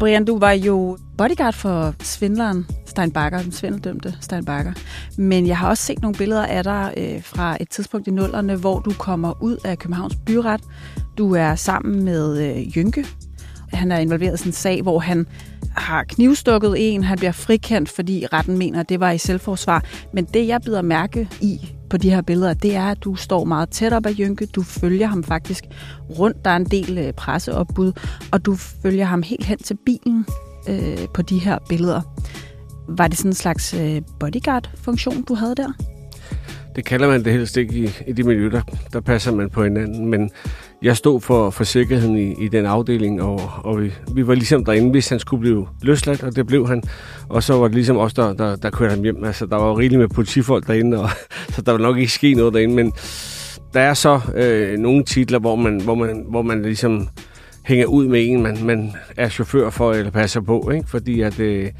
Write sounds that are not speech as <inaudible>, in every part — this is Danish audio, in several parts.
Brian, du var jo bodyguard for svindleren Stein Bakker, den svindeldømte Stein Bakker. Men jeg har også set nogle billeder af dig øh, fra et tidspunkt i nullerne, hvor du kommer ud af Københavns Byret. Du er sammen med øh, Jynke. Han er involveret i sådan en sag, hvor han har knivstukket en. Han bliver frikendt, fordi retten mener, at det var i selvforsvar. Men det, jeg bider mærke i på de her billeder, det er, at du står meget tæt op ad Jynke. Du følger ham faktisk rundt. Der er en del øh, presseopbud, og du følger ham helt hen til bilen øh, på de her billeder. Var det sådan en slags øh, bodyguard-funktion, du havde der? Det kalder man det helst ikke i, i de miljøer, der passer man på hinanden. Men jeg stod for, for sikkerheden i, i den afdeling, og, og vi, vi var ligesom derinde, hvis han skulle blive løsladt, og det blev han. Og så var det ligesom os, der, der, der kørte ham hjem. Altså, der var jo rigeligt med politifolk derinde, og, <laughs> så der var nok ikke ske noget derinde. Men der er så øh, nogle titler, hvor man, hvor, man, hvor man ligesom hænger ud med en, man, man er chauffør for eller passer på, ikke? fordi at... Øh,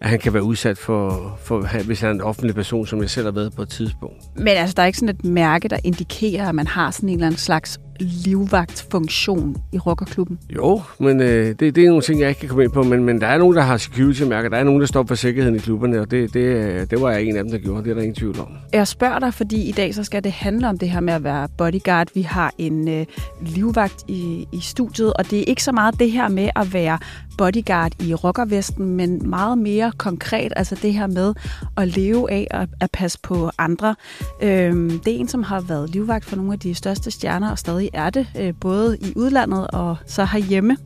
at han kan være udsat for, for, hvis han er en offentlig person, som jeg selv har været på et tidspunkt. Men altså, der er ikke sådan et mærke, der indikerer, at man har sådan en eller anden slags livvagtfunktion i rockerklubben? Jo, men øh, det, det er nogle ting, jeg ikke kan komme ind på, men, men der er nogen, der har security-mærker. Der er nogen, der står for sikkerheden i klubberne, og det, det, øh, det var jeg en af dem, der gjorde. Det er der ingen tvivl om. Jeg spørger dig, fordi i dag så skal det handle om det her med at være bodyguard. Vi har en øh, livvagt i, i studiet, og det er ikke så meget det her med at være bodyguard i rockervesten, men meget mere konkret, altså det her med at leve af at, at passe på andre. Øhm, det er en, som har været livvagt for nogle af de største stjerner, og stadig er det, øh, både i udlandet og så herhjemme.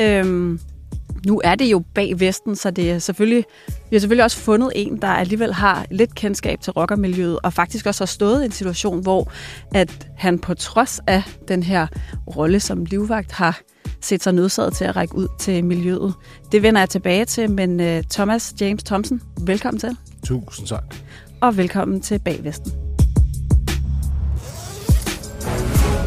Øhm, nu er det jo bag Vesten, så det er selvfølgelig, vi har selvfølgelig også fundet en, der alligevel har lidt kendskab til rockermiljøet, og faktisk også har stået i en situation, hvor at han på trods af den her rolle som livvagt har set sig nødsaget til at række ud til miljøet. Det vender jeg tilbage til, men uh, Thomas James Thompson, velkommen til. Tusind tak. Og velkommen til Bagvesten.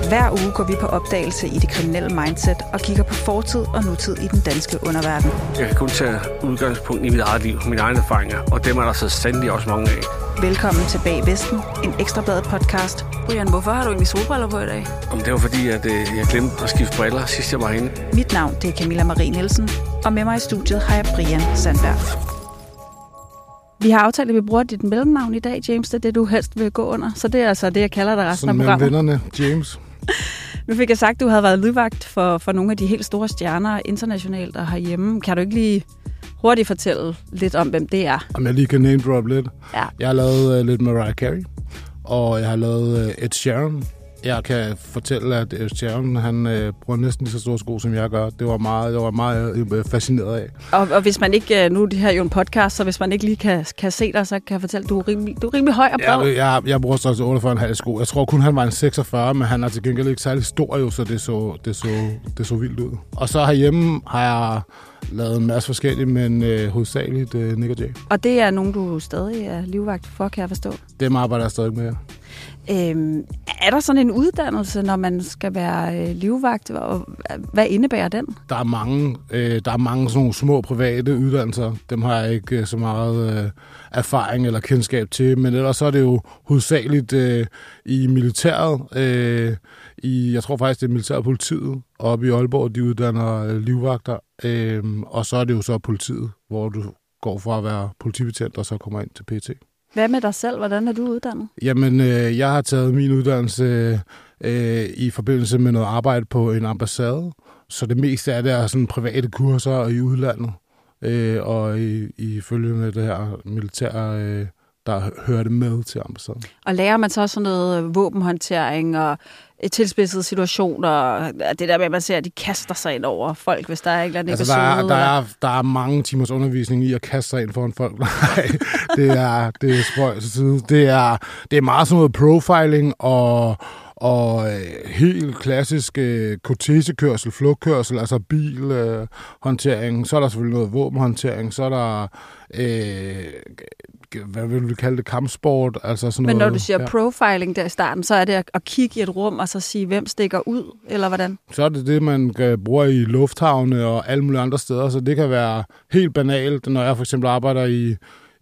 Hver uge går vi på opdagelse i det kriminelle mindset og kigger på fortid og nutid i den danske underverden. Jeg kan kun tage udgangspunkt i mit eget liv, mine egne erfaringer, og dem er der så sandelig også mange af. Velkommen til Bag Vesten, en ekstrabladet podcast. Brian, hvorfor har du egentlig solbriller på i dag? Om det var fordi, at øh, jeg glemte at skifte briller, sidst jeg var herinde. Mit navn det er Camilla Marie Nielsen, og med mig i studiet har jeg Brian Sandberg. Vi har aftalt, at vi bruger dit mellemnavn i dag, James. Det er det, du helst vil gå under. Så det er altså det, jeg kalder dig resten Sådan af programmet. vennerne, James. <laughs> Nu fik jeg sagt, at du havde været livvagt for, for nogle af de helt store stjerner internationalt og herhjemme. Kan du ikke lige hurtigt fortælle lidt om, hvem det er? Om jeg lige kan name drop lidt. Ja. Jeg har lavet uh, lidt Mariah Carey, og jeg har lavet uh, Ed Sheeran. Jeg kan fortælle, at Ed Sheeran, han uh, bruger næsten lige så store sko, som jeg gør. Det var meget, jeg var meget uh, fascineret af. Og, og hvis man ikke, nu er det her jo en podcast, så hvis man ikke lige kan, kan se dig, så kan jeg fortælle, at du er rimelig, du er rimelig høj og bred. Jeg, jeg, jeg bruger størrelse 48,5 sko. Jeg tror kun, han var en 46, men han er til gengæld ikke særlig stor jo, så det så, det så, det så vildt ud. Og så herhjemme har jeg lavet en masse forskellige, men øh, hovedsageligt øh, Nick og Jay. Og det er nogen, du stadig er livvagt for, kan jeg forstå. Dem arbejder jeg stadig med. Øhm, er der sådan en uddannelse, når man skal være øh, livvagt, og hvad indebærer den? Der er mange, øh, der er mange sådan nogle små private uddannelser. Dem har jeg ikke øh, så meget øh, erfaring eller kendskab til, men ellers så er det jo hovedsageligt øh, i militæret. Øh, i, jeg tror faktisk, det er militærpolitiet oppe i Aalborg, de uddanner øh, livvagter. Øh, og så er det jo så politiet, hvor du går fra at være politibetjent og så kommer ind til PT. Hvad med dig selv? Hvordan er du uddannet? Jamen, øh, jeg har taget min uddannelse øh, i forbindelse med noget arbejde på en ambassade. Så det meste af det er sådan private kurser i udlandet. Øh, og i, i følge med det her militær, øh, der hører det med til ambassaden. Og lærer man så også sådan noget våbenhåndtering og tilspidsede situationer, det der med, at man ser, at de kaster sig ind over folk, hvis der er ikke altså, der, er, der, er, der er mange timers undervisning i at kaste sig ind foran folk. <laughs> Nej, det er, det er spøj Det er, det er meget sådan noget profiling og, og øh, helt klassisk øh, kortesekørsel, flugtkørsel, altså bilhåndtering. Øh, så er der selvfølgelig noget våbenhåndtering. Så er der øh, hvad vil du kalde det, kampsport. Altså sådan Men når noget, du siger ja. profiling der i starten, så er det at, at kigge i et rum og så sige, hvem stikker ud, eller hvordan? Så er det det, man bruger i lufthavne og alle mulige andre steder, så det kan være helt banalt, når jeg for eksempel arbejder i,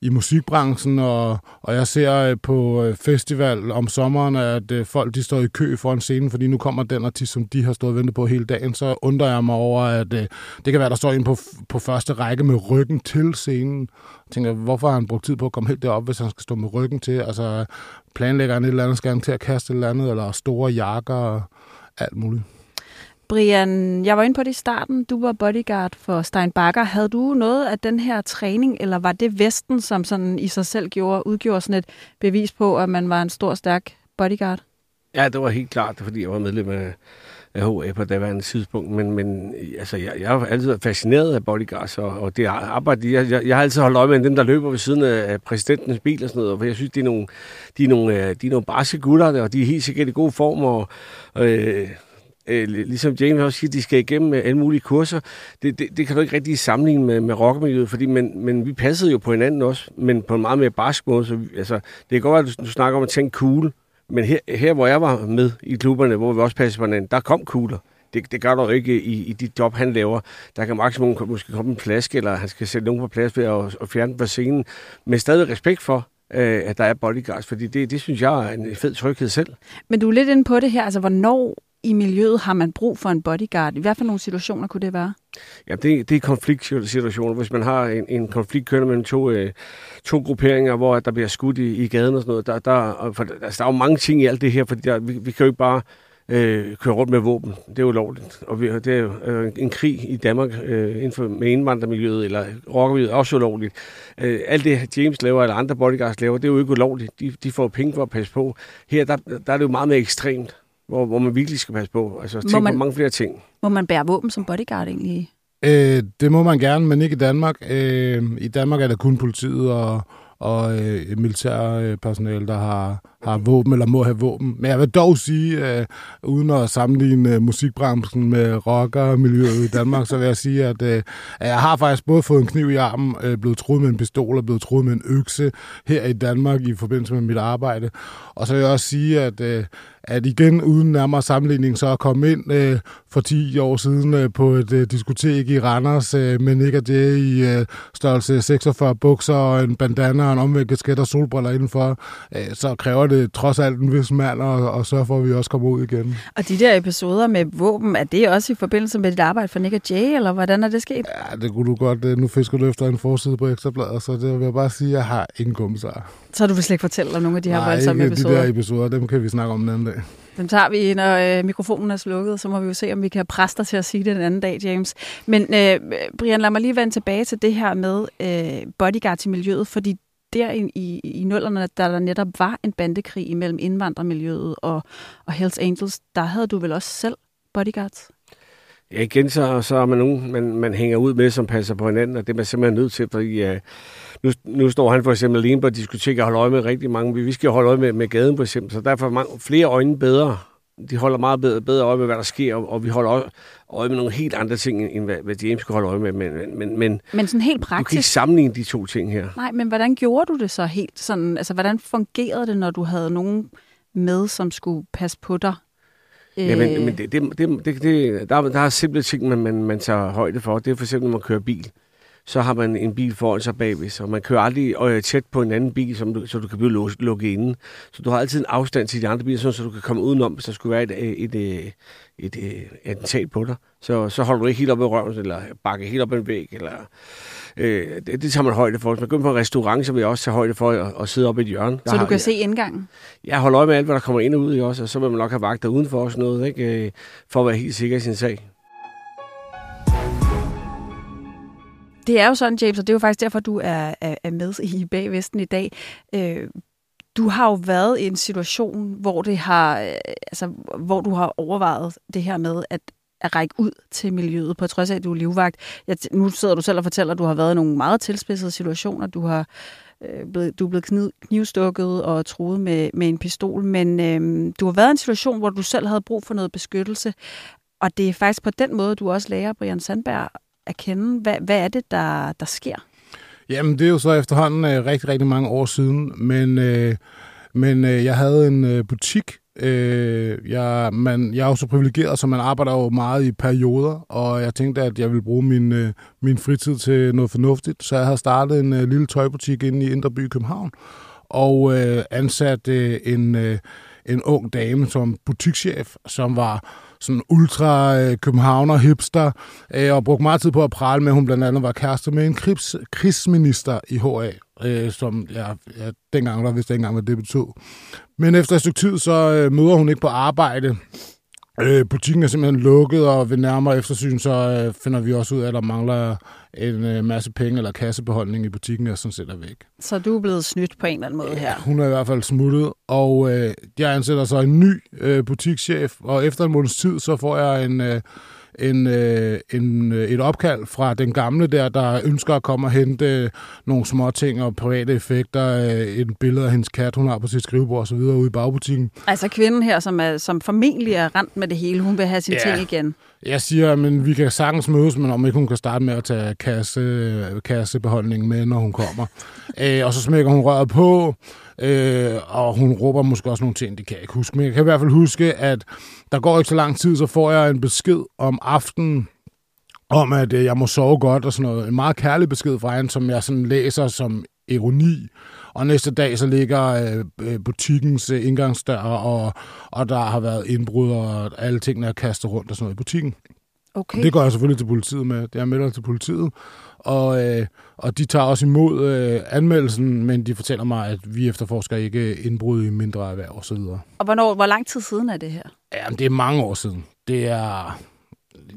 i musikbranchen, og, og jeg ser øh, på øh, festival om sommeren, at øh, folk de står i kø foran scenen, fordi nu kommer den artist, som de har stået og ventet på hele dagen, så undrer jeg mig over, at det kan være, der står en på, på første række med ryggen til scenen. Jeg tænker, hvorfor har han brugt tid på at komme helt derop, hvis han skal stå med ryggen til? Altså, planlægger han et eller andet, skal han til at kaste et eller andet, eller store jakker og alt muligt. Brian, jeg var inde på det i starten. Du var bodyguard for Stein Bakker. Havde du noget af den her træning, eller var det Vesten, som sådan i sig selv gjorde, udgjorde sådan et bevis på, at man var en stor, stærk bodyguard? Ja, det var helt klart, fordi jeg var medlem af, af HA på daværende tidspunkt. Men, men altså, jeg, jeg har altid været fascineret af bodyguards, og, og det arbejde, jeg, jeg, jeg har altid holdt øje med dem, der løber ved siden af præsidentens bil og sådan noget, for jeg synes, de er nogle, de er nogle, øh, de er nogle barske gutter, og de er helt sikkert i god form, og øh, øh, ligesom James også siger, de skal igennem øh, alle mulige kurser. Det, det, det kan du ikke rigtig sammenligne med, med rockmiljøet, fordi men, men vi passede jo på hinanden også, men på en meget mere barsk måde. Så vi, altså, det kan godt være, at du, du snakker om at tænke cool, men her, her, hvor jeg var med i klubberne, hvor vi også passede på hinanden, der kom kugler. Det, det gør du ikke i, i dit job, han laver. Der kan maksimum måske komme en flaske, eller han skal sætte nogen på plads ved at, at fjerne på scenen. Men stadig respekt for, øh, at der er bodyguards, fordi det, det synes jeg er en fed tryghed selv. Men du er lidt inde på det her, altså hvornår i miljøet har man brug for en bodyguard? I hvert fald nogle situationer kunne det være? Ja, det, det er konfliktsituationer. Hvis man har en, en konflikt kørende mellem to, øh, to grupperinger, hvor der bliver skudt i, i gaden og sådan noget. Der, der, for, altså, der er jo mange ting i alt det her, for der, vi, vi kan jo ikke bare øh, køre rundt med våben. Det er jo lovligt. Og vi, det er jo øh, en krig i Danmark øh, inden for, med indvandrermiljøet eller rockermiljøet er også ulovligt. Øh, alt det James laver eller andre bodyguards laver, det er jo ikke ulovligt. De, de får penge for at passe på. Her der, der er det jo meget mere ekstremt hvor, hvor man virkelig skal passe på. Altså tænke man, på mange flere ting. Må man bære våben som bodyguard egentlig? Øh, det må man gerne, men ikke i Danmark. Øh, I Danmark er det kun politiet og, og øh, militærpersonale, der har, har våben eller må have våben. Men jeg vil dog sige, øh, uden at sammenligne øh, musikbranchen med rockermiljøet i Danmark, så vil jeg sige, at, øh, jeg har faktisk både fået en kniv i armen, øh, blevet truet med en pistol og blevet truet med en økse her i Danmark i forbindelse med mit arbejde. Og så vil jeg også sige, at øh, at igen uden nærmere sammenligning så at komme ind øh, for 10 år siden øh, på et øh, diskotek i Randers øh, med Nick og Jay i øh, størrelse 46 bukser og en bandana og en omvendt kasket og solbriller indenfor, øh, så kræver det trods alt en vis mand at, at sørge for, at vi også kommer ud igen. Og de der episoder med våben, er det også i forbindelse med dit arbejde for Nick og Jay, eller hvordan er det sket? Ja, det kunne du godt. Øh, nu fisker du efter en forside på Ekstrabladet, så det vil jeg bare sige, at jeg har ingen kommissar. Så du vil slet ikke fortælle om nogle af de her Nej, voldsomme episoder? Nej, de der episoder, dem kan vi snakke om den anden dag. Dem tager vi, når øh, mikrofonen er slukket, så må vi jo se, om vi kan presse dig til at sige det den anden dag, James. Men øh, Brian, lad mig lige vende tilbage til det her med øh, bodyguard til miljøet, fordi der i, i, i nullerne, da der netop var en bandekrig imellem indvandrermiljøet og, og Hells Angels, der havde du vel også selv bodyguards? Ja, igen så, så er man nogen, man, man hænger ud med, som passer på hinanden, og det er man simpelthen nødt til, fordi uh, nu, nu står han for eksempel alene på et diskotek og holder øje med rigtig mange. Vi skal holde øje med, med gaden for eksempel, så derfor er mange, flere øjne bedre. De holder meget bedre, bedre øje med, hvad der sker, og, og vi holder øje, øje med nogle helt andre ting, end hvad, hvad James skal holde øje med. Men, men, men, men sådan helt praktisk... Du kan ikke sammenligne de to ting her. Nej, men hvordan gjorde du det så helt sådan? Altså, hvordan fungerede det, når du havde nogen med, som skulle passe på dig? Ja, men, men det, det, det, det, det, der, der er simple ting, man, man, man tager højde for. Det er for eksempel, når man kører bil så har man en bil foran sig bagved, så man kører aldrig øh, tæt på en anden bil, som du, så du kan blive lukket inde. Så du har altid en afstand til de andre biler, så du kan komme udenom, hvis der skulle være et, et, et, et, et attentat på dig. Så, så holder du ikke helt op i røven, eller bakker helt op ad en væg, eller... Øh, det, det tager man højde for. Hvis man går på en restaurant, så vil jeg også tage højde for at, at sidde op i et hjørne. så du kan jeg, se indgangen? Jeg holder øje med alt, hvad der kommer ind og ud i også, og så vil man nok have vagter udenfor også noget, ikke? Øh, for at være helt sikker i sin sag. Det er jo sådan, James, og det er jo faktisk derfor, du er, er, er med i Bagvesten i dag. Øh, du har jo været i en situation, hvor det har, øh, altså, hvor du har overvejet det her med at, at række ud til miljøet, på trods af, at du er livvagt. Jeg, nu sidder du selv og fortæller, at du har været i nogle meget tilspidsede situationer. Du har øh, blevet, du er blevet kniv, knivstukket og truet med, med en pistol, men øh, du har været i en situation, hvor du selv havde brug for noget beskyttelse. Og det er faktisk på den måde, du også lærer Brian Sandberg at kende. Hvad, hvad er det, der, der sker? Jamen, det er jo så efterhånden øh, rigtig, rigtig mange år siden, men, øh, men øh, jeg havde en øh, butik Øh, jeg, man, jeg er jo så privilegeret, så man arbejder jo meget i perioder, og jeg tænkte, at jeg ville bruge min, øh, min fritid til noget fornuftigt. Så jeg har startet en øh, lille tøjbutik inde i Indre By København, og øh, ansat øh, en, øh, en ung dame som butikschef, som var sådan ultra øh, københavner hipster, øh, og brugte meget tid på at prale med, at hun blandt andet var kæreste med en krigs, krigsminister i HA, øh, som jeg, jeg dengang der vidste ikke engang, hvad det betød. Men efter et stykke tid, så øh, møder hun ikke på arbejde. Øh, butikken er simpelthen lukket, og ved nærmere eftersyn, så øh, finder vi også ud af, at der mangler en øh, masse penge eller kassebeholdning i butikken, og sådan set er væk. Så du er blevet snydt på en eller anden måde her? Hun er i hvert fald smuttet, og øh, jeg ansætter så en ny øh, butikschef, og efter en måneds tid, så får jeg en... Øh, en, øh, en, øh, et opkald fra den gamle der, der ønsker at komme og hente nogle små ting og private effekter, øh, et billede af hendes kat, hun har på sit skrivebord og så videre ude i bagbutikken. Altså kvinden her, som, er, som formentlig er rent med det hele, hun vil have sine Ja. ting igen. Jeg siger, men vi kan sagtens mødes, men om ikke hun kan starte med at tage kasse, kassebeholdningen med, når hun kommer. <laughs> øh, og så smækker hun røret på, øh, og hun råber måske også nogle ting, det kan jeg ikke huske. Men jeg kan i hvert fald huske, at der går ikke så lang tid, så får jeg en besked om aftenen, om at øh, jeg må sove godt og sådan noget. En meget kærlig besked fra hende, som jeg sådan læser som ironi. Og næste dag så ligger øh, øh, butikkens øh, indgangsdør, og, og der har været indbrud, og alle tingene er kastet rundt og sådan noget i butikken. Okay. Det går jeg selvfølgelig til politiet med. Det er melder til politiet. Og, øh, og de tager også imod øh, anmeldelsen, men de fortæller mig, at vi efterforsker ikke indbrud i mindre erhverv osv. Og hvornår, hvor lang tid siden er det her? Jamen, det er mange år siden. Det er,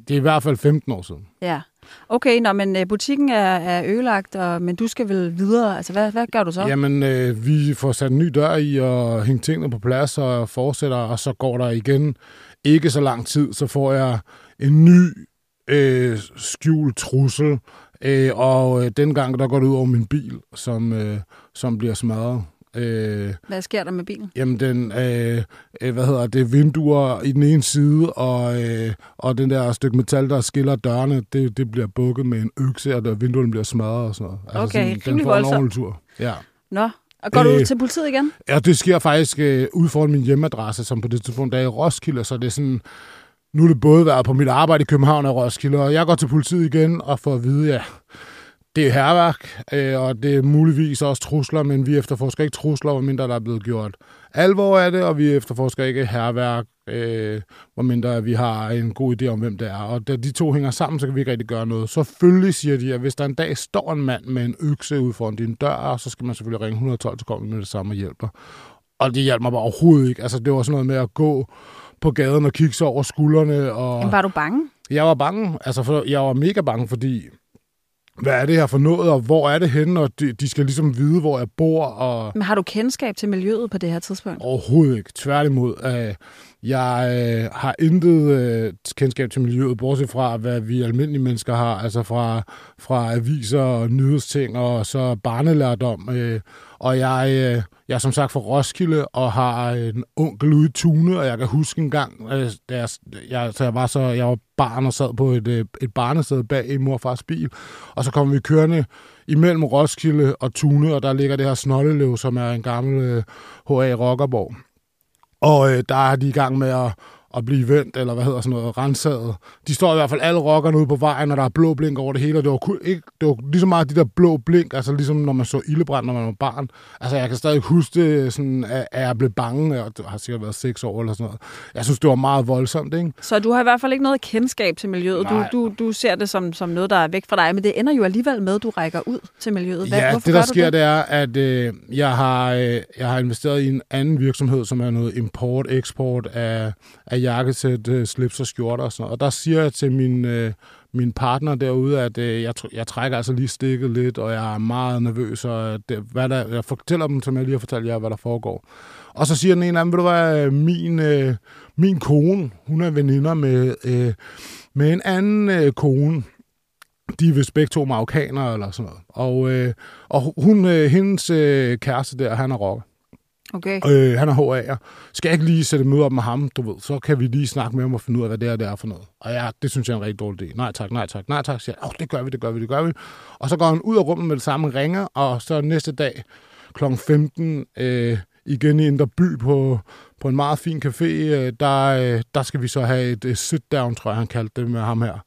det er i hvert fald 15 år siden. Ja. Okay, nå, men øh, butikken er, er ødelagt, og, men du skal vel videre. Altså, hvad, hvad gør du så? Jamen, øh, vi får sat en ny dør i og hængt tingene på plads og fortsætter, og så går der igen ikke så lang tid, så får jeg en ny øh, skjult trussel, øh, og øh, dengang der går det ud over min bil, som, øh, som bliver smadret. Øh, Hvad sker der med bilen? Jamen, den, øh, øh, hvad hedder det, vinduer i den ene side, og, øh, og den der stykke metal, der skiller dørene, det, det bliver bukket med en økse, og der vinduerne bliver smadret og sådan noget. Altså Okay, den rimelig får en voldsomt. ordentlig tur. Ja. Nå, og går du Øh. ud til politiet igen? ja, det sker faktisk øh, ud foran min hjemmeadresse, som på det tidspunkt er i Roskilde, så det er sådan, nu er det både været på mit arbejde i København og Roskilde, og jeg går til politiet igen og får at vide, ja, det er herværk, øh, og det er muligvis også trusler, men vi efterforsker ikke trusler, hvormindre der er blevet gjort alvor af det, og vi efterforsker ikke herværk, øh, hvormindre vi har en god idé om, hvem det er. Og da de to hænger sammen, så kan vi ikke rigtig gøre noget. Selvfølgelig siger de, at hvis der en dag står en mand med en økse ud foran din dør, så skal man selvfølgelig ringe 112 til kommer med det samme og hjælper. Og det hjalp mig bare overhovedet ikke. Altså, det var sådan noget med at gå på gaden og kigge sig over skuldrene. Og... Jamen, var du bange? Jeg var bange. Altså, for, jeg var mega bange, fordi hvad er det her for noget, og hvor er det henne, og de, de skal ligesom vide, hvor jeg bor, og Men har du kendskab til miljøet på det her tidspunkt? overhovedet ikke. Tværtimod. Øh, jeg øh, har intet øh, kendskab til miljøet, bortset fra, hvad vi almindelige mennesker har, altså fra, fra aviser og nyhedsting, og så barnelærdom. Øh, og jeg, øh, jeg er som sagt fra Roskilde, og har en onkel ude i Tune, og jeg kan huske en gang, øh, da jeg, jeg, så jeg var så jeg var barn og sad på et, øh, et barnesæde bag i morfars bil, og så kom vi kørende imellem Roskilde og Tune, og der ligger det her Snollelev, som er en gammel øh, HA Rockerborg. Og øh, der er de i gang med at, at blive vendt, eller hvad hedder sådan noget, renset. De står i hvert fald alle rockerne ude på vejen, og der er blå blink over det hele, og det var, kun, ikke, det var lige så meget de der brand, blink, altså ligesom når man så ildebrand, når man var barn. Altså jeg kan stadig huske det, sådan, at jeg blev bange, og det har sikkert været seks år eller sådan noget. Jeg synes, det var meget voldsomt, ikke? Så du har i hvert fald ikke noget kendskab til miljøet. Du, Nej. du, du ser det som, som noget, der er væk fra dig, men det ender jo alligevel med, at du rækker ud til miljøet. Hvad, ja, det der du sker, det? det er, at øh, jeg, har, øh, jeg har investeret i en anden virksomhed, som er noget import-eksport af, af jakkesæt, øh, slips og skjorter og sådan noget. Og der siger jeg til min, øh, min partner derude, at øh, jeg, jeg trækker altså lige stikket lidt, og jeg er meget nervøs, og øh, det, hvad der, jeg fortæller dem, som jeg lige har fortalt jer, hvad der foregår. Og så siger den ene af dem, ved du hvad, øh, min, øh, min kone, hun er veninder med, øh, med en anden øh, kone, de er vist begge to marokkanere eller sådan noget. Og, øh, og hun, øh, hendes øh, kæreste der, han er rocker. Okay. Øh, han er HA'er. Skal jeg ikke lige sætte møde op med ham, du ved, så kan vi lige snakke med ham og finde ud af, hvad det er, det er for noget. Og ja, det synes jeg er en rigtig dårlig idé. Nej tak, nej tak, nej tak, siger jeg. Det gør vi, det gør vi, det gør vi. Og så går han ud af rummet med det samme ringer, og så næste dag kl. 15 øh, igen i Indre By på, på en meget fin café. Øh, der, øh, der skal vi så have et, et sit-down, tror jeg, han kaldte det med ham her.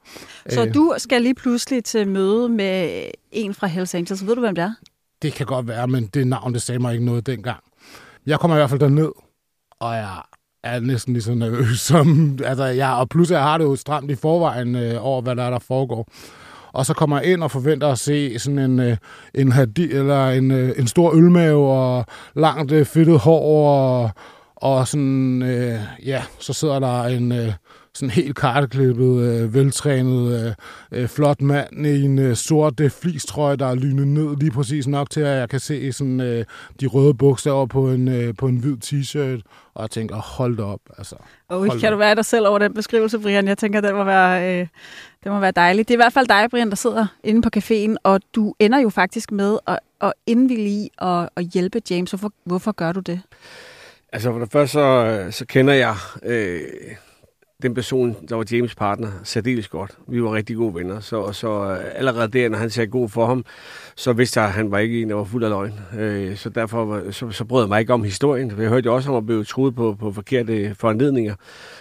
Så øh, du skal lige pludselig til møde med en fra Hells Angels. Ved du, hvem det er? Det kan godt være, men det navn, det sagde mig ikke noget dengang. Jeg kommer i hvert fald derned, og jeg er næsten lige så nervøs som... Altså, jeg, og plus, jeg har det jo stramt i forvejen øh, over, hvad der er, der foregår. Og så kommer jeg ind og forventer at se sådan en, øh, en, hadi, eller en, øh, en stor ølmave og langt øh, fedtet hår og, og sådan, øh, ja, så sidder der en, øh, sådan helt karteklippet, øh, veltrænet, øh, øh, flot mand i en øh, sort øh, flistrøje, der er lynet ned lige præcis nok til, at jeg kan se sådan, øh, de røde bogstaver på en, øh, på en hvid t-shirt, og jeg tænker, hold da op. Altså, oh, kan op. du være dig selv over den beskrivelse, Brian? Jeg tænker, det må være, øh, det må være dejligt. Det er i hvert fald dig, Brian, der sidder inde på caféen, og du ender jo faktisk med at, at indvillige og at hjælpe James. Hvorfor, hvorfor gør du det? Altså for det første, så, så kender jeg øh, den person, der var James' partner, særdeles godt. Vi var rigtig gode venner, så, så øh, allerede der, når han sagde god for ham, så vidste jeg, at han var ikke en, der var fuld af løgn. Øh, så derfor så, så brød jeg mig ikke om historien. Jeg hørte jo også, at han blev truet på, på forkerte foranledninger,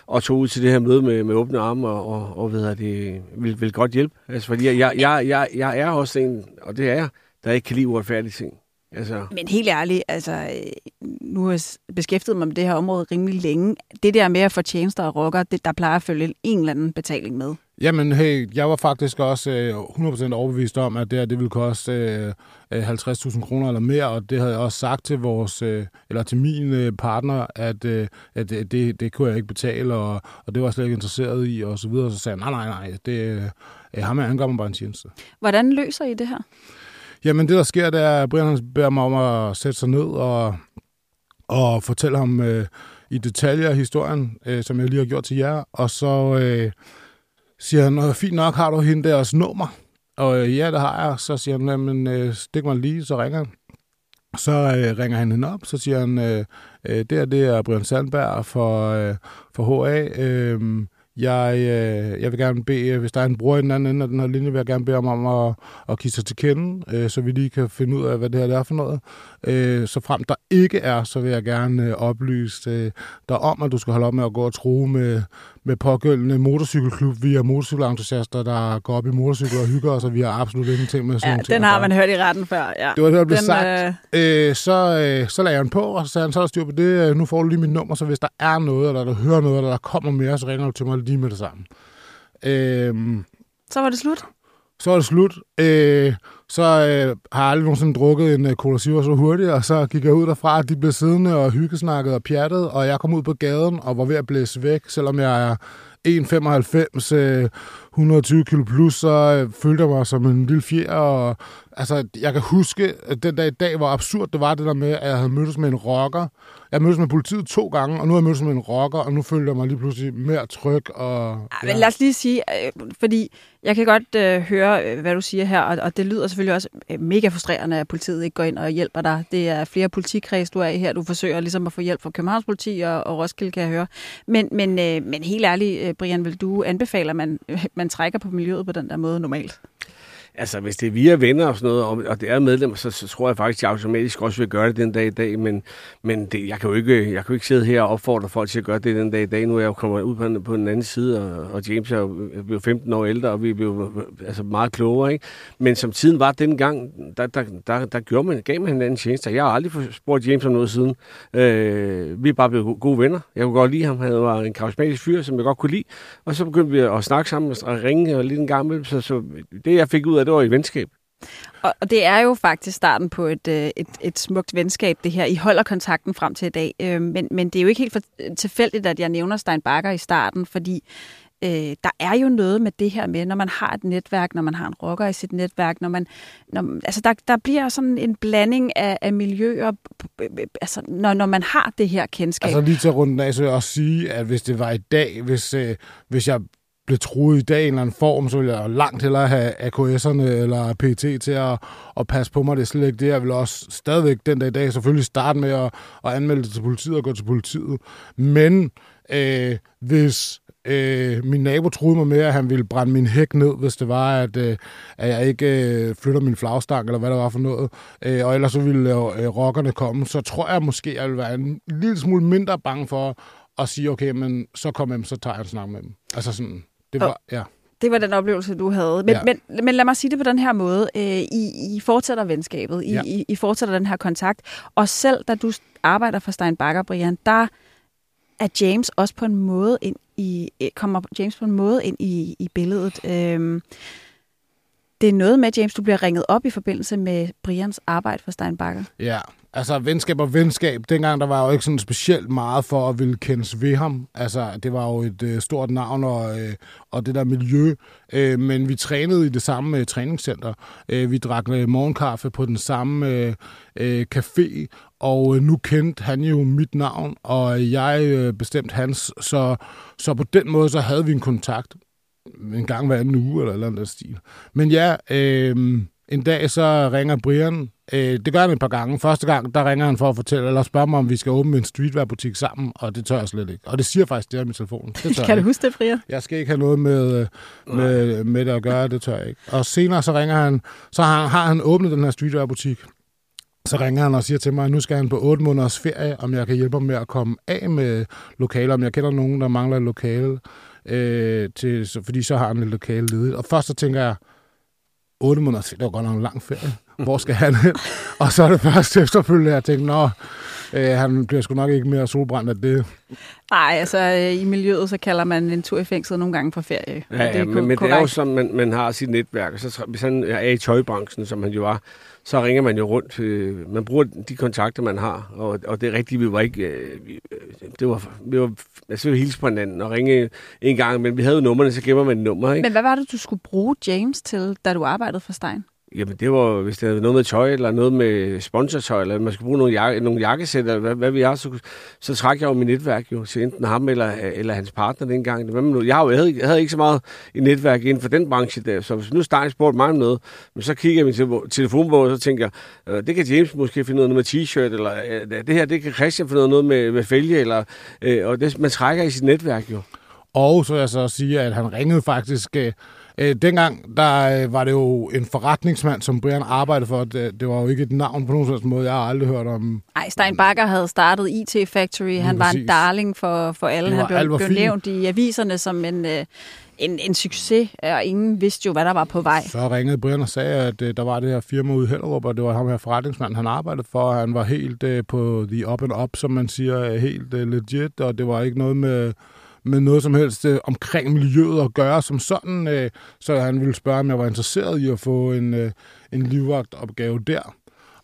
og tog ud til det her møde med, med åbne arme, og, og, og ved det, vil, vil godt hjælpe. Altså, fordi jeg, jeg, jeg, jeg, jeg er også en, og det er jeg, der ikke kan lide uretfærdige ting. Altså... Men helt ærligt, altså, øh, nu har jeg beskæftiget mig med det her område rimelig længe. Det der med at få tjenester og rocker, det, der plejer at følge en eller anden betaling med. Jamen, hey, jeg var faktisk også øh, 100% overbevist om, at det her, det ville koste øh, 50.000 kroner eller mere, og det havde jeg også sagt til vores, øh, eller til min øh, partner, at, øh, at det, det kunne jeg ikke betale, og, og det var jeg slet ikke interesseret i, og så videre. Så sagde jeg, nej, nej, nej, det, øh, ham her, han gør mig bare en tjeneste. Hvordan løser I det her? Jamen det, der sker, det er, at Brian beder mig om at sætte sig ned og, og fortælle ham øh, i detaljer historien, øh, som jeg lige har gjort til jer. Og så øh, siger han, fint nok, har du hende deres nummer? Og øh, ja, det har jeg. Så siger han, men øh, stik mig lige, så ringer han. Så øh, ringer han hende op, så siger han, øh, øh, det er det er Brian Sandberg for, øh, for HA. Øh, jeg, øh, jeg vil gerne bede, hvis der er en bror i den anden ende af den her linje, vil jeg gerne bede om, om at, at kigge sig til kende, øh, så vi lige kan finde ud af, hvad det her er for noget. Øh, så frem der ikke er, så vil jeg gerne øh, oplyse øh, dig om, at du skal holde op med at gå og tro med, med pågældende motorcykelklub. Vi er motorcykelentusiaster, der går op i motorcykler og hygger os, og vi har absolut ingenting med sådan ja, ting. den har man hørt i retten før, ja. Det var det, der blev den, sagt. Øh... Øh, så, øh, så lagde jeg den på, og så sagde han, så er der styr på det. Nu får du lige mit nummer, så hvis der er noget, eller der hører noget, eller der kommer mere, så ringer du til mig lige med det samme. Øh, så var det slut? Så var det slut. Øh, så øh, har jeg aldrig nogensinde drukket en uh, Cola Zero så hurtigt, og så gik jeg ud derfra, at de blev siddende og hyggesnakket og pjattet, og jeg kom ud på gaden og var ved at blæse væk, selvom jeg er 1,95, øh, 120 kilo plus, så øh, følte jeg mig som en lille fjer. Og, altså, jeg kan huske, at den dag i dag, hvor absurd det var, det der med, at jeg havde mødtes med en rocker. Jeg mødtes med politiet to gange, og nu har jeg mødtes med en rocker, og nu føler jeg mig lige pludselig mere tryg. Og, ja. Men lad os lige sige, øh, fordi jeg kan godt øh, høre, øh, hvad du siger her, og, og det lyder selvfølgelig også mega frustrerende, at politiet ikke går ind og hjælper dig. Det er flere politikreds, du er i her. Du forsøger ligesom at få hjælp fra Københavns politi og, og Roskilde, kan jeg høre. Men, men, øh, men helt ærligt, Brian, vil du anbefale, at man, <laughs> man trækker på miljøet på den der måde normalt? Altså, hvis det er via venner og sådan noget, og det er medlemmer, så, så tror jeg faktisk, at jeg automatisk også vil gøre det den dag i dag. Men, men det, jeg, kan jo ikke, jeg kan jo ikke sidde her og opfordre folk til at gøre det den dag i dag. Nu er jeg jo kommet ud på, en, på den anden side, og, og James er jo blevet 15 år ældre, og vi er blevet altså, meget klogere. Ikke? Men som tiden var dengang, der, der, der, der gjorde man, gav man hinanden tjenester. Jeg har aldrig spurgt James om noget siden. Øh, vi er bare blevet gode venner. Jeg kunne godt lide ham. Han var en karismatisk fyr, som jeg godt kunne lide. Og så begyndte vi at snakke sammen og ringe og lidt en gang Så, så det, jeg fik ud af det var i venskab. Og, og det er jo faktisk starten på et, øh, et, et smukt venskab, det her. I holder kontakten frem til i dag. Øh, men, men det er jo ikke helt for, tilfældigt, at jeg nævner Stein Bakker i starten, fordi øh, der er jo noget med det her med, når man har et netværk, når man har en rocker i sit netværk, når man, når, altså der, der bliver sådan en blanding af, af miljøer, altså når, når man har det her kendskab. Altså lige til runden af, så vil jeg også sige, at hvis det var i dag, hvis, øh, hvis jeg blev truet i dag i en eller anden form, så ville jeg langt hellere have AKS'erne eller PT til at, at passe på mig. Det er slet ikke det. Jeg vil også stadigvæk den dag i dag selvfølgelig starte med at, at anmelde det til politiet og gå til politiet. Men øh, hvis Øh, min nabo troede mig med, at han ville brænde min hæk ned, hvis det var, at, øh, at jeg ikke øh, flytter min flagstang, eller hvad der var for noget. Øh, og ellers så ville øh, øh rockerne komme. Så tror jeg måske, at jeg ville være en lille smule mindre bange for at sige, okay, men så kom hjem, så tager jeg en snak med dem. Altså sådan, det var, ja. Det var den oplevelse, du havde. Men, ja. men, men lad mig sige det på den her måde. Øh, I, I fortsætter venskabet. I, ja. I, I fortsætter den her kontakt. Og selv da du arbejder for Stein Bakker, Brian, der er James også på en måde ind i, kommer James på en måde ind i, i billedet. Øhm, det er noget med, James, du bliver ringet op i forbindelse med Brians arbejde for Steinbacher. Ja, Altså, venskab og venskab. Dengang der var jo ikke sådan specielt meget for at ville kendes ved ham. Altså, det var jo et øh, stort navn og, øh, og det der miljø. Øh, men vi trænede i det samme øh, træningscenter. Øh, vi drak øh, morgenkaffe på den samme øh, øh, café. Og øh, nu kendte han jo mit navn, og jeg øh, bestemt hans. Så, så på den måde, så havde vi en kontakt en gang hver anden uge, eller eller andet stil. Men ja, øh, en dag så ringer Brian. Øh, det gør han et par gange. Første gang, der ringer han for at fortælle, eller spørge mig, om vi skal åbne en streetwear-butik sammen, og det tør jeg slet ikke. Og det siger faktisk det her med telefonen. Det tør <laughs> kan du huske det, Brian? Jeg skal ikke have noget med, med, med det at gøre, det tør jeg ikke. Og senere så ringer han, så har, har han åbnet den her streetwear-butik. Så ringer han og siger til mig, at nu skal han på 8 måneders ferie, om jeg kan hjælpe ham med at komme af med lokaler, om jeg kender nogen, der mangler et lokale, øh, til, fordi så har han et lokale ledigt. Og først så tænker jeg, 8 måneder, det var godt nok en lang ferie. Hvor skal han hen? <laughs> og så er det først efterfølgende, at jeg tænkte, nå, øh, han bliver sgu nok ikke mere solbrændt af det. Nej, altså øh, i miljøet, så kalder man en tur i fængslet nogle gange for ferie. Ja, ja det er men, men det er jo sådan, man, man har sit netværk. Og så, hvis han er i tøjbranchen, som han jo var, så ringer man jo rundt. Øh, man bruger de kontakter, man har. Og, og det er rigtigt, vi var ikke... Øh, øh det var, vi var, altså, vi hilse på hinanden og ringe en gang, men vi havde jo nummerne, så gemmer man nummer, ikke? Men hvad var det, du skulle bruge James til, da du arbejdede for Stein? Jamen, det var, hvis det havde noget med tøj, eller noget med sponsortøj, eller man skulle bruge nogle, jakke, nogle jakkesæt, eller hvad, hvad vi har, så, så trak jeg jo mit netværk jo til enten ham eller, eller hans partner dengang. Jeg, har jo, jeg, havde, jeg havde ikke så meget i netværk inden for den branche der, så hvis nu Stein spurgte mig om noget, men så kigger jeg min telefonbog, og så tænker jeg, øh, det kan James måske finde noget med t-shirt, eller øh, det her, det kan Christian finde noget med, med fælge, eller, øh, og det, man trækker i sit netværk jo. Og så vil jeg så sige, at han ringede faktisk øh, Øh, dengang der øh, var det jo en forretningsmand, som Brian arbejdede for. Det, det var jo ikke et navn på nogen måde. Jeg har aldrig hørt om... Nej, Stein Bakker havde startet IT Factory. Han var en darling for, for alle. Han blev, blev nævnt i aviserne som en... Øh, en, en succes, og ingen vidste jo, hvad der var på vej. Så ringede Brian og sagde, at uh, der var det her firma ude i Hellerup, og det var ham her forretningsmand, han arbejdede for. Han var helt uh, på the up and up, som man siger, helt uh, legit, og det var ikke noget med med noget som helst øh, omkring miljøet at gøre som sådan, øh, så han ville spørge, om jeg var interesseret i at få en, øh, en livvagtopgave der.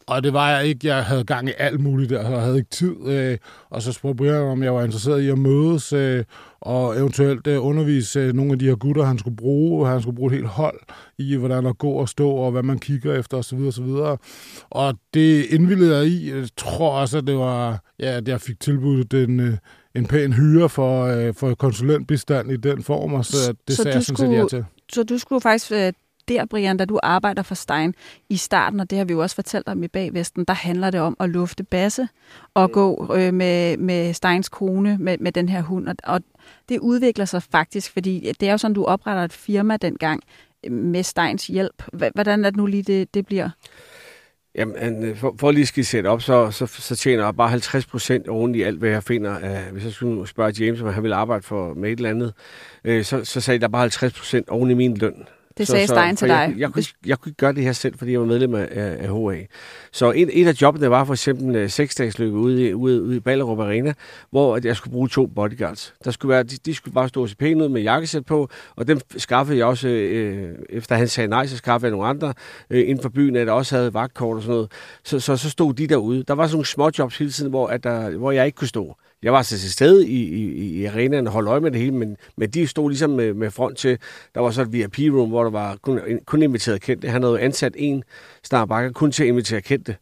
Og det var jeg ikke. Jeg havde gang i alt muligt der, og jeg havde ikke tid. Øh, og så spurgte Brian, om jeg var interesseret i at mødes øh, og eventuelt øh, undervise øh, nogle af de her gutter, han skulle bruge. Han skulle bruge et helt hold i, hvordan at gå og stå, og hvad man kigger efter osv. osv. Og det indvildede jeg i. Jeg tror også, at det var, ja, at jeg fik tilbudt øh, en pæn hyre for, øh, for konsulentbistand i den form, og så det så sagde jeg sådan set ja til. Så du skulle faktisk der, Brian, da du arbejder for Stein i starten, og det har vi jo også fortalt om i Bagvesten, der handler det om at lufte basse og gå øh, med, med Steins kone med, med den her hund. Og, og det udvikler sig faktisk, fordi det er jo sådan, du opretter et firma dengang med Steins hjælp. Hvordan er det nu lige, det, det bliver? Jamen, øh, for, for lige at sætte op, så, så, så tjener jeg bare 50 procent oven i alt, hvad jeg finder. Uh, hvis jeg skulle spørge James, om han ville arbejde for med et eller andet, uh, så, så sagde jeg, der bare 50 procent oven i min løn. Det sagde så, Stein til dig. Jeg, jeg, kunne, jeg kunne ikke gøre det her selv, fordi jeg var medlem af, af HA. Så et, et af jobbene var for eksempel uh, seksdagsløbet ude, i, ude, ude i Ballerup Arena, hvor jeg skulle bruge to bodyguards. Der skulle være, de, de skulle bare stå og se pæne ud med jakkesæt på, og dem skaffede jeg også, uh, efter han sagde nej, så skaffede jeg nogle andre uh, inden for byen, der også havde vagtkort og sådan noget. Så, så, så stod de derude. Der var sådan nogle små jobs hele tiden, hvor, at der, hvor jeg ikke kunne stå. Jeg var altså til stede i, i, i arenaen og holdt øje med det hele, men, men de stod ligesom med, med front til, der var så et VIP-room, hvor der var kun, kun inviteret kendte. Han havde ansat en snarbakker kun til at invitere kendte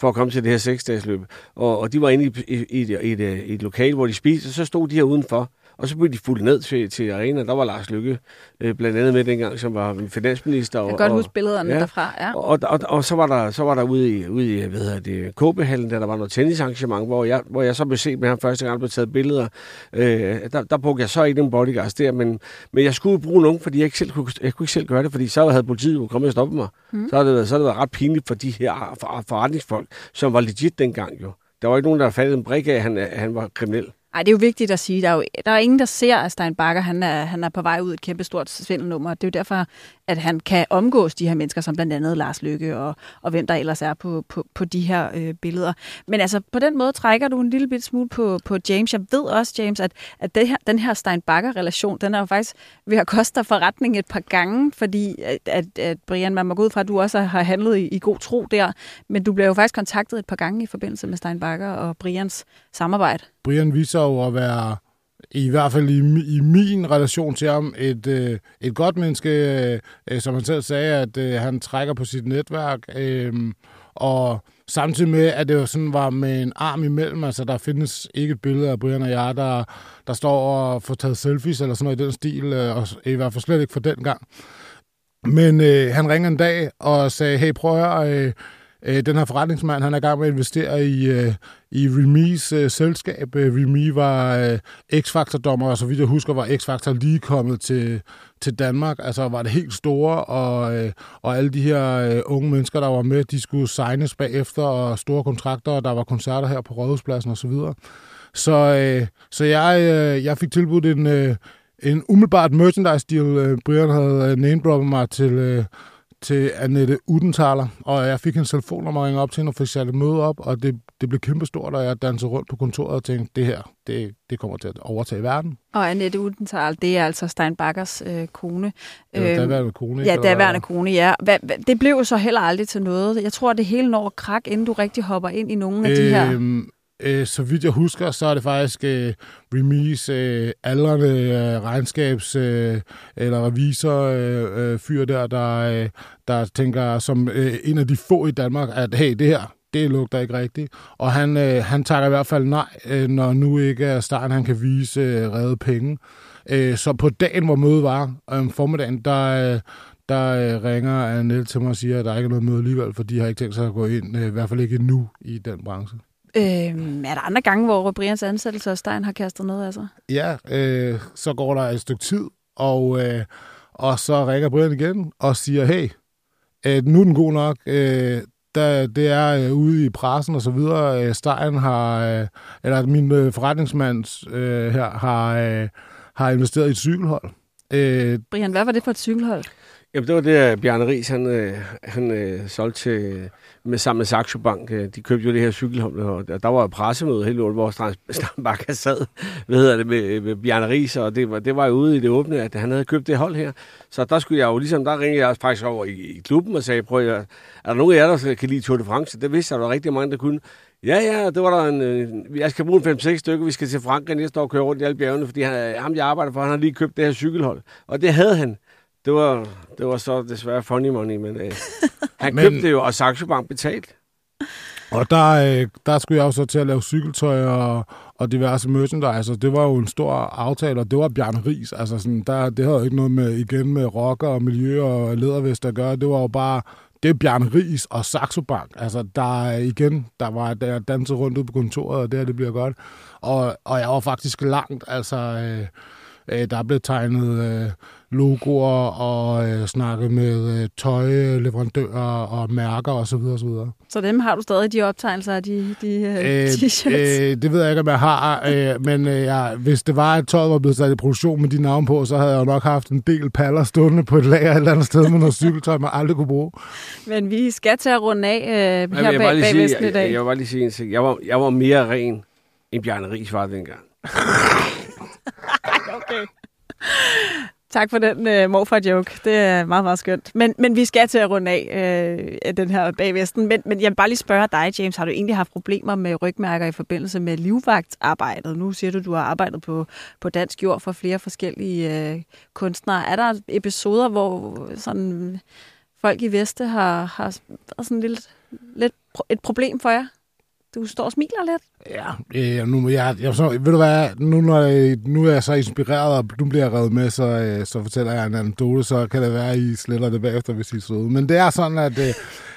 for at komme til det her seksdagsløb. Og, og de var inde i, i, i, et, i, et, øh, i et lokal, hvor de spiste, og så stod de her udenfor og så blev de fuldt ned til, til arena. Der var Lars Lykke øh, blandt andet med dengang, som var finansminister. Jeg kan og, godt huske billederne ja, derfra. Ja. Og, og, og, så var der, så var der ude i, ude i hvad hedder det, KB-hallen, der, der var noget tennisarrangement, hvor jeg, hvor jeg så blev set med ham første gang, blev taget billeder. Øh, der, der brugte jeg så ikke den bodyguards der, men, men jeg skulle bruge nogen, fordi jeg ikke selv kunne, jeg kunne ikke selv gøre det, fordi så havde politiet jo kommet og stoppet mig. Mm. Så, havde det, så havde det været ret pinligt for de her forretningsfolk, som var legit dengang jo. Der var ikke nogen, der fattet en brik af, at han, han var kriminel. Ej, det er jo vigtigt at sige. Der er jo der er ingen, der ser, at Stein Bakker han er, han er på vej ud i et kæmpestort svindelnummer. Det er jo derfor, at han kan omgås de her mennesker, som blandt andet Lars Lykke og, og hvem der ellers er på, på, på de her øh, billeder. Men altså, på den måde trækker du en lille bit smule på, på James. Jeg ved også, James, at, at det her, den her Stein Bakker-relation, den er jo faktisk ved at koste dig forretning et par gange, fordi at, at, at Brian, man må gå ud fra, at du også har handlet i, i god tro der, men du bliver jo faktisk kontaktet et par gange i forbindelse med Stein Bakker og Brians samarbejde. Brian viser jo at være i hvert fald i, i min relation til ham, et, øh, et godt menneske, øh, som han selv sagde, at øh, han trækker på sit netværk, øh, og samtidig med, at det jo sådan var med en arm imellem, altså der findes ikke et billede af Brian og jeg, der, der står og får taget selfies eller sådan noget i den stil, øh, og i hvert fald slet ikke for den gang. Men øh, han ringer en dag og sagde, hey prøv at høre, øh, øh, den her forretningsmand, han er i gang med at investere i, øh, i Remis øh, selskab. Øh, Remi var øh, X-Factor-dommer, og så vidt jeg husker, var X-Factor lige kommet til, til Danmark. Altså var det helt store, og, øh, og alle de her øh, unge mennesker, der var med, de skulle signes bagefter, og store kontrakter, og der var koncerter her på Rådhuspladsen osv. Så, videre. så, øh, så jeg, øh, jeg fik tilbudt en, øh, en umiddelbart merchandise deal. Øh, Brian havde øh, name mig til... Øh, Øh, til Annette Udenthaler, og jeg fik en telefonnummer og ringe op til hende og fik sat et møde op, og det, det blev kæmpestort, og jeg dansede rundt på kontoret og tænkte, det her, det, det kommer til at overtage verden. Og Annette Udenthaler, det er altså Stein Bakkers øh, kone. Ja, daværende kone. Ja, daværende kone, ja. Hva, hva, det blev jo så heller aldrig til noget. Jeg tror, det hele når krak, inden du rigtig hopper ind i nogle af øh, de her... Øh, så vidt jeg husker, så er det faktisk øh, Remis øh, aldrende øh, regnskabs- øh, eller revisor-fyr øh, øh, fyr der, der, øh, der tænker som øh, en af de få i Danmark, at hey, det her, det lugter ikke rigtigt. Og han, øh, han takker i hvert fald nej, øh, når nu ikke er starten, han kan vise øh, redde penge. Øh, så på dagen, hvor mødet var, om formiddagen, der, øh, der øh, ringer Annette til mig og siger, at der ikke er noget møde alligevel, for de har ikke tænkt sig at gå ind, øh, i hvert fald ikke nu i den branche. Øhm, er der andre gange, hvor Brians ansættelse af Stein har kastet noget af sig? Ja, øh, så går der et stykke tid, og, øh, og så ringer Brian igen og siger, hey, øh, nu er den god nok. Øh, der, det er øh, ude i pressen og så videre. Øh, Stein har, øh, eller min øh, forretningsmand øh, her, har, øh, har investeret i et cykelhold. Øh, Brian, hvad var det for et cykelhold? Jamen, det var det, Bjarne Ries, han, øh, han øh, solgte til, med, sammen med Saxo Bank. Øh, de købte jo det her cykelhold, og der var et pressemøde helt lort, hvor Strandbakker <laughs> sad hvad hedder det, med, med Bjarne Ries, og det var, det var jo ude i det åbne, at han havde købt det hold her. Så der skulle jeg jo ligesom, der ringede jeg faktisk over i, i klubben og sagde, prøv at, er der nogen af jer, der kan lide Tour de France? Det vidste jeg, der var rigtig mange, der kunne. Ja, ja, det var der en... Øh, jeg skal bruge en 5-6 stykker, vi skal til Frankrig næste år og køre rundt i alle bjergene, fordi han, øh, ham, jeg arbejder for, han har lige købt det her cykelhold. Og det havde han det var, det var så desværre funny money, men øh, <laughs> han men, købte det jo, og Saxo Bank betalt. Og der, øh, der skulle jeg jo så til at lave cykeltøj og, og diverse merchandise, og det var jo en stor aftale, og det var Bjarne Ries. Altså sådan, der, det havde ikke noget med, igen med rocker og miljø og ledervest at gøre. Det var jo bare, det er Bjarne Ries og Saxo Bank. Altså, der igen, der var der danset rundt ud på kontoret, og det her, det bliver godt. Og, og jeg var faktisk langt, altså... Øh, øh, der blev tegnet øh, logoer og øh, snakket med øh, tøjleverandører og mærker osv. Så, så, så dem har du stadig, de optegnelser af de, de øh, <laughs> t-shirts? Øh, det ved jeg ikke, om jeg har, øh, men øh, ja, hvis det var, at tøjet var blevet sat i produktion med de navne på, så havde jeg jo nok haft en del paller stående på et lager et eller andet sted med noget cykeltøj, man aldrig kunne bruge. Men vi skal til at runde af øh, her bag, bag sige, i dag. Jeg, jeg, vil bare lige sige en ting. Jeg var, jeg var mere ren, end Bjarne Ries var dengang okay. <laughs> Tak for den øh, morfar-joke. Det er meget, meget skønt. Men, men vi skal til at runde af øh, den her bagvesten. Men, men jeg vil bare lige spørge dig, James. Har du egentlig haft problemer med rygmærker i forbindelse med livvagtarbejdet? Nu siger du, du har arbejdet på, på dansk jord for flere forskellige øh, kunstnere. Er der episoder, hvor sådan, øh, folk i Veste har, har været sådan lidt, lidt et problem for jer? Du står og smiler lidt. Ja, øh, nu, jeg, jeg, så, ved du hvad, nu, når jeg, nu er jeg så inspireret, og nu bliver jeg reddet med, så, øh, så fortæller jeg en anekdote, så kan det være, at I sletter det bagefter, hvis I er søde. Men det er sådan, at, øh,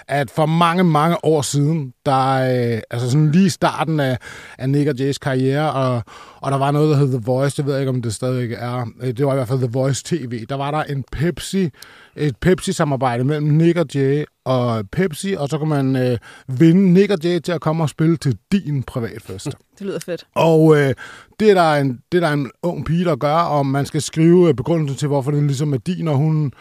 at for mange, mange år siden, der, øh, altså sådan lige starten af, af Nick og Jays karriere, og, og der var noget, der hed The Voice, det ved jeg ikke, om det stadig er, øh, det var i hvert fald The Voice TV, der var der en Pepsi, et Pepsi-samarbejde mellem Nick og Jay og Pepsi, og så kan man øh, vinde Nick og Jay til at komme og spille til din privatfest. <laughs> Det lyder fedt. Og øh, det, er der en, det er der en ung pige, der gør, om man skal skrive øh, begrundelsen til, hvorfor det ligesom er din, og hun,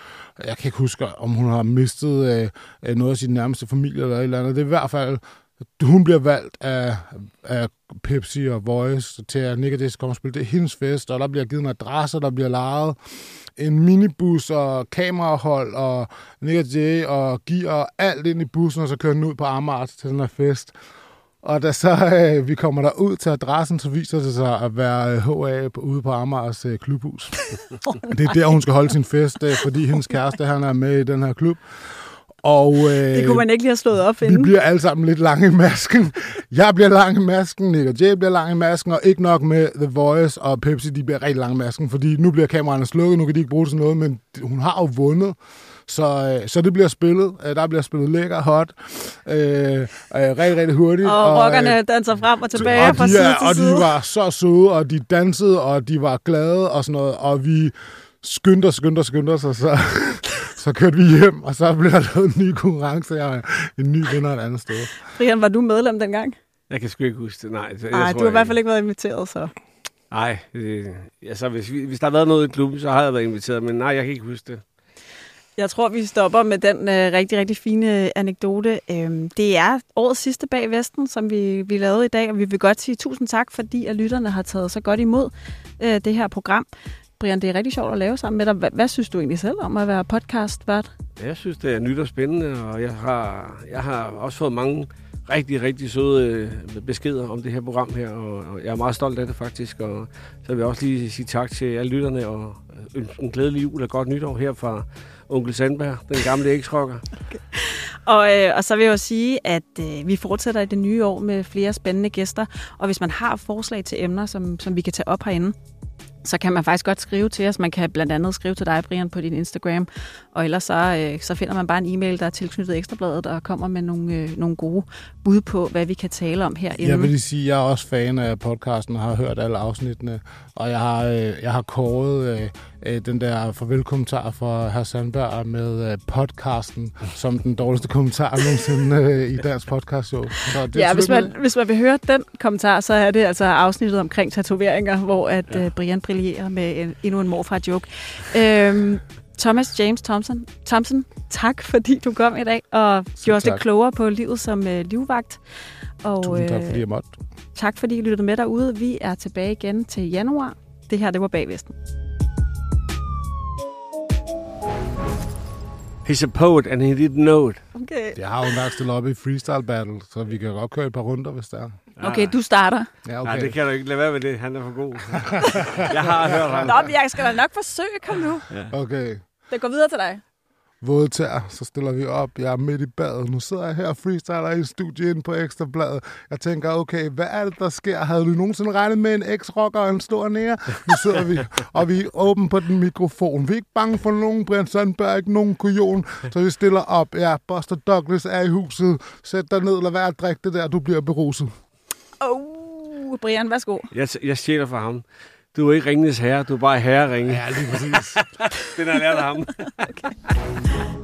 jeg kan ikke huske, om hun har mistet øh, øh, noget af sin nærmeste familie eller et eller andet. Det er i hvert fald, hun bliver valgt af, af Pepsi og Voice til at Nick og Jay skal komme og spille. Det er hendes fest, og der bliver givet en adresse, der bliver lejet en minibus og kamerahold og Nick Jay og giver alt ind i bussen, og så kører den ud på Amager til den her fest. Og da så øh, vi kommer der ud til adressen, så viser det sig at være HA på, ude på Amagers øh, klubhus. <laughs> det er der, hun skal holde sin fest, øh, fordi hendes kæreste han er med i den her klub. Og, øh, Det kunne man ikke lige have slået op vi inden. bliver alle sammen lidt lange i masken. Jeg bliver lang i masken, Nick og Jay bliver lang i masken, og ikke nok med The Voice og Pepsi, de bliver rigtig lang i masken, fordi nu bliver kameraerne slukket, nu kan de ikke bruge til noget, men hun har jo vundet. Så, øh, så det bliver spillet. Øh, Der bliver spillet lækker, hot, øh, øh, rigtig, rigtig hurtigt. Og øh, rockerne danser frem og tilbage og fra de, side er, til og side. de var så søde, og de dansede, og de var glade og sådan noget, og vi skyndte os, skyndte os, skyndte os, og så, så kørte vi hjem, og så blev der lavet en ny konkurrence, jeg er en ny vinder et andet sted. Brian, var du medlem dengang? Jeg kan sgu ikke huske det, nej. Jeg Nej, tror, du har i hvert fald ikke været inviteret, så. Nej, øh, altså hvis, vi, hvis der har været noget i klubben, så har jeg været inviteret, men nej, jeg kan ikke huske det. Jeg tror, vi stopper med den øh, rigtig, rigtig fine anekdote. Øhm, det er årets sidste bag Vesten, som vi, vi lavede i dag, og vi vil godt sige tusind tak, fordi at lytterne har taget så godt imod øh, det her program. Brian, det er rigtig sjovt at lave sammen med dig. Hvad, hvad synes du egentlig selv om at være podcast-vært? Jeg synes, det er nyt og spændende, og jeg har, jeg har også fået mange rigtig, rigtig søde øh, beskeder om det her program her, og, jeg er meget stolt af det faktisk, og så vil jeg også lige sige tak til alle lytterne, og ønske en glædelig jul og godt nytår her fra onkel Sandberg, den gamle eks-rocker. <laughs> Og, øh, og så vil jeg jo sige, at øh, vi fortsætter i det nye år med flere spændende gæster. Og hvis man har forslag til emner, som, som vi kan tage op herinde, så kan man faktisk godt skrive til os. Man kan blandt andet skrive til dig, Brian, på din Instagram. Og ellers så, øh, så finder man bare en e-mail, der er tilknyttet Ekstrabladet, og kommer med nogle, øh, nogle gode bud på, hvad vi kan tale om herinde. Jeg vil lige sige, at jeg er også fan af podcasten og har hørt alle afsnittene. Og jeg har, øh, jeg har kåret øh, øh, den der farvelkommentar fra hr. Sandberg med øh, podcasten som den dårligste kommentar nogensinde øh, i dansk podcast show. Så det Ja, hvis man, med. hvis man vil høre den kommentar, så er det altså afsnittet omkring tatoveringer, hvor at ja. Brian brillerer med en, endnu en morfar-joke. Øhm, Thomas James Thompson, Thompson, tak fordi du kom i dag og gjorde os lidt klogere på livet som øh, livvagt. Og Tusind tak, øh, fordi jeg måtte. tak fordi I lyttede med derude. Vi er tilbage igen til januar. Det her, det var Bagvesten. He's a poet, and he didn't know it. Okay. Jeg har jo engang stillet op i freestyle battle, så vi kan godt køre et par runder, hvis der er. okay, du starter. Ja, Okay. Nej, det kan du ikke lade være med det. Han er for god. <laughs> jeg har hørt ham. Nå, men jeg skal da nok forsøge. Kom nu. Okay. Det går videre til dig. Våde tær, så stiller vi op. Jeg er midt i badet. Nu sidder jeg her og freestyler i studiet inde på Ekstrabladet. Jeg tænker, okay, hvad er det, der sker? Havde du nogensinde regnet med en eks-rocker og en stor nære? Nu sidder vi, <laughs> og vi er åben på den mikrofon. Vi er ikke bange for nogen Brian Sandberg, ikke nogen kujon. Så vi stiller op. Ja, Buster Douglas er i huset. Sæt dig ned, lad være at drikke det der, du bliver beruset. Oh, Brian, værsgo. Jeg, jeg stjæler for ham. Du er ikke ringenes herre, du er bare herre ringe. Ja, lige præcis. Den har lært af ham. <laughs>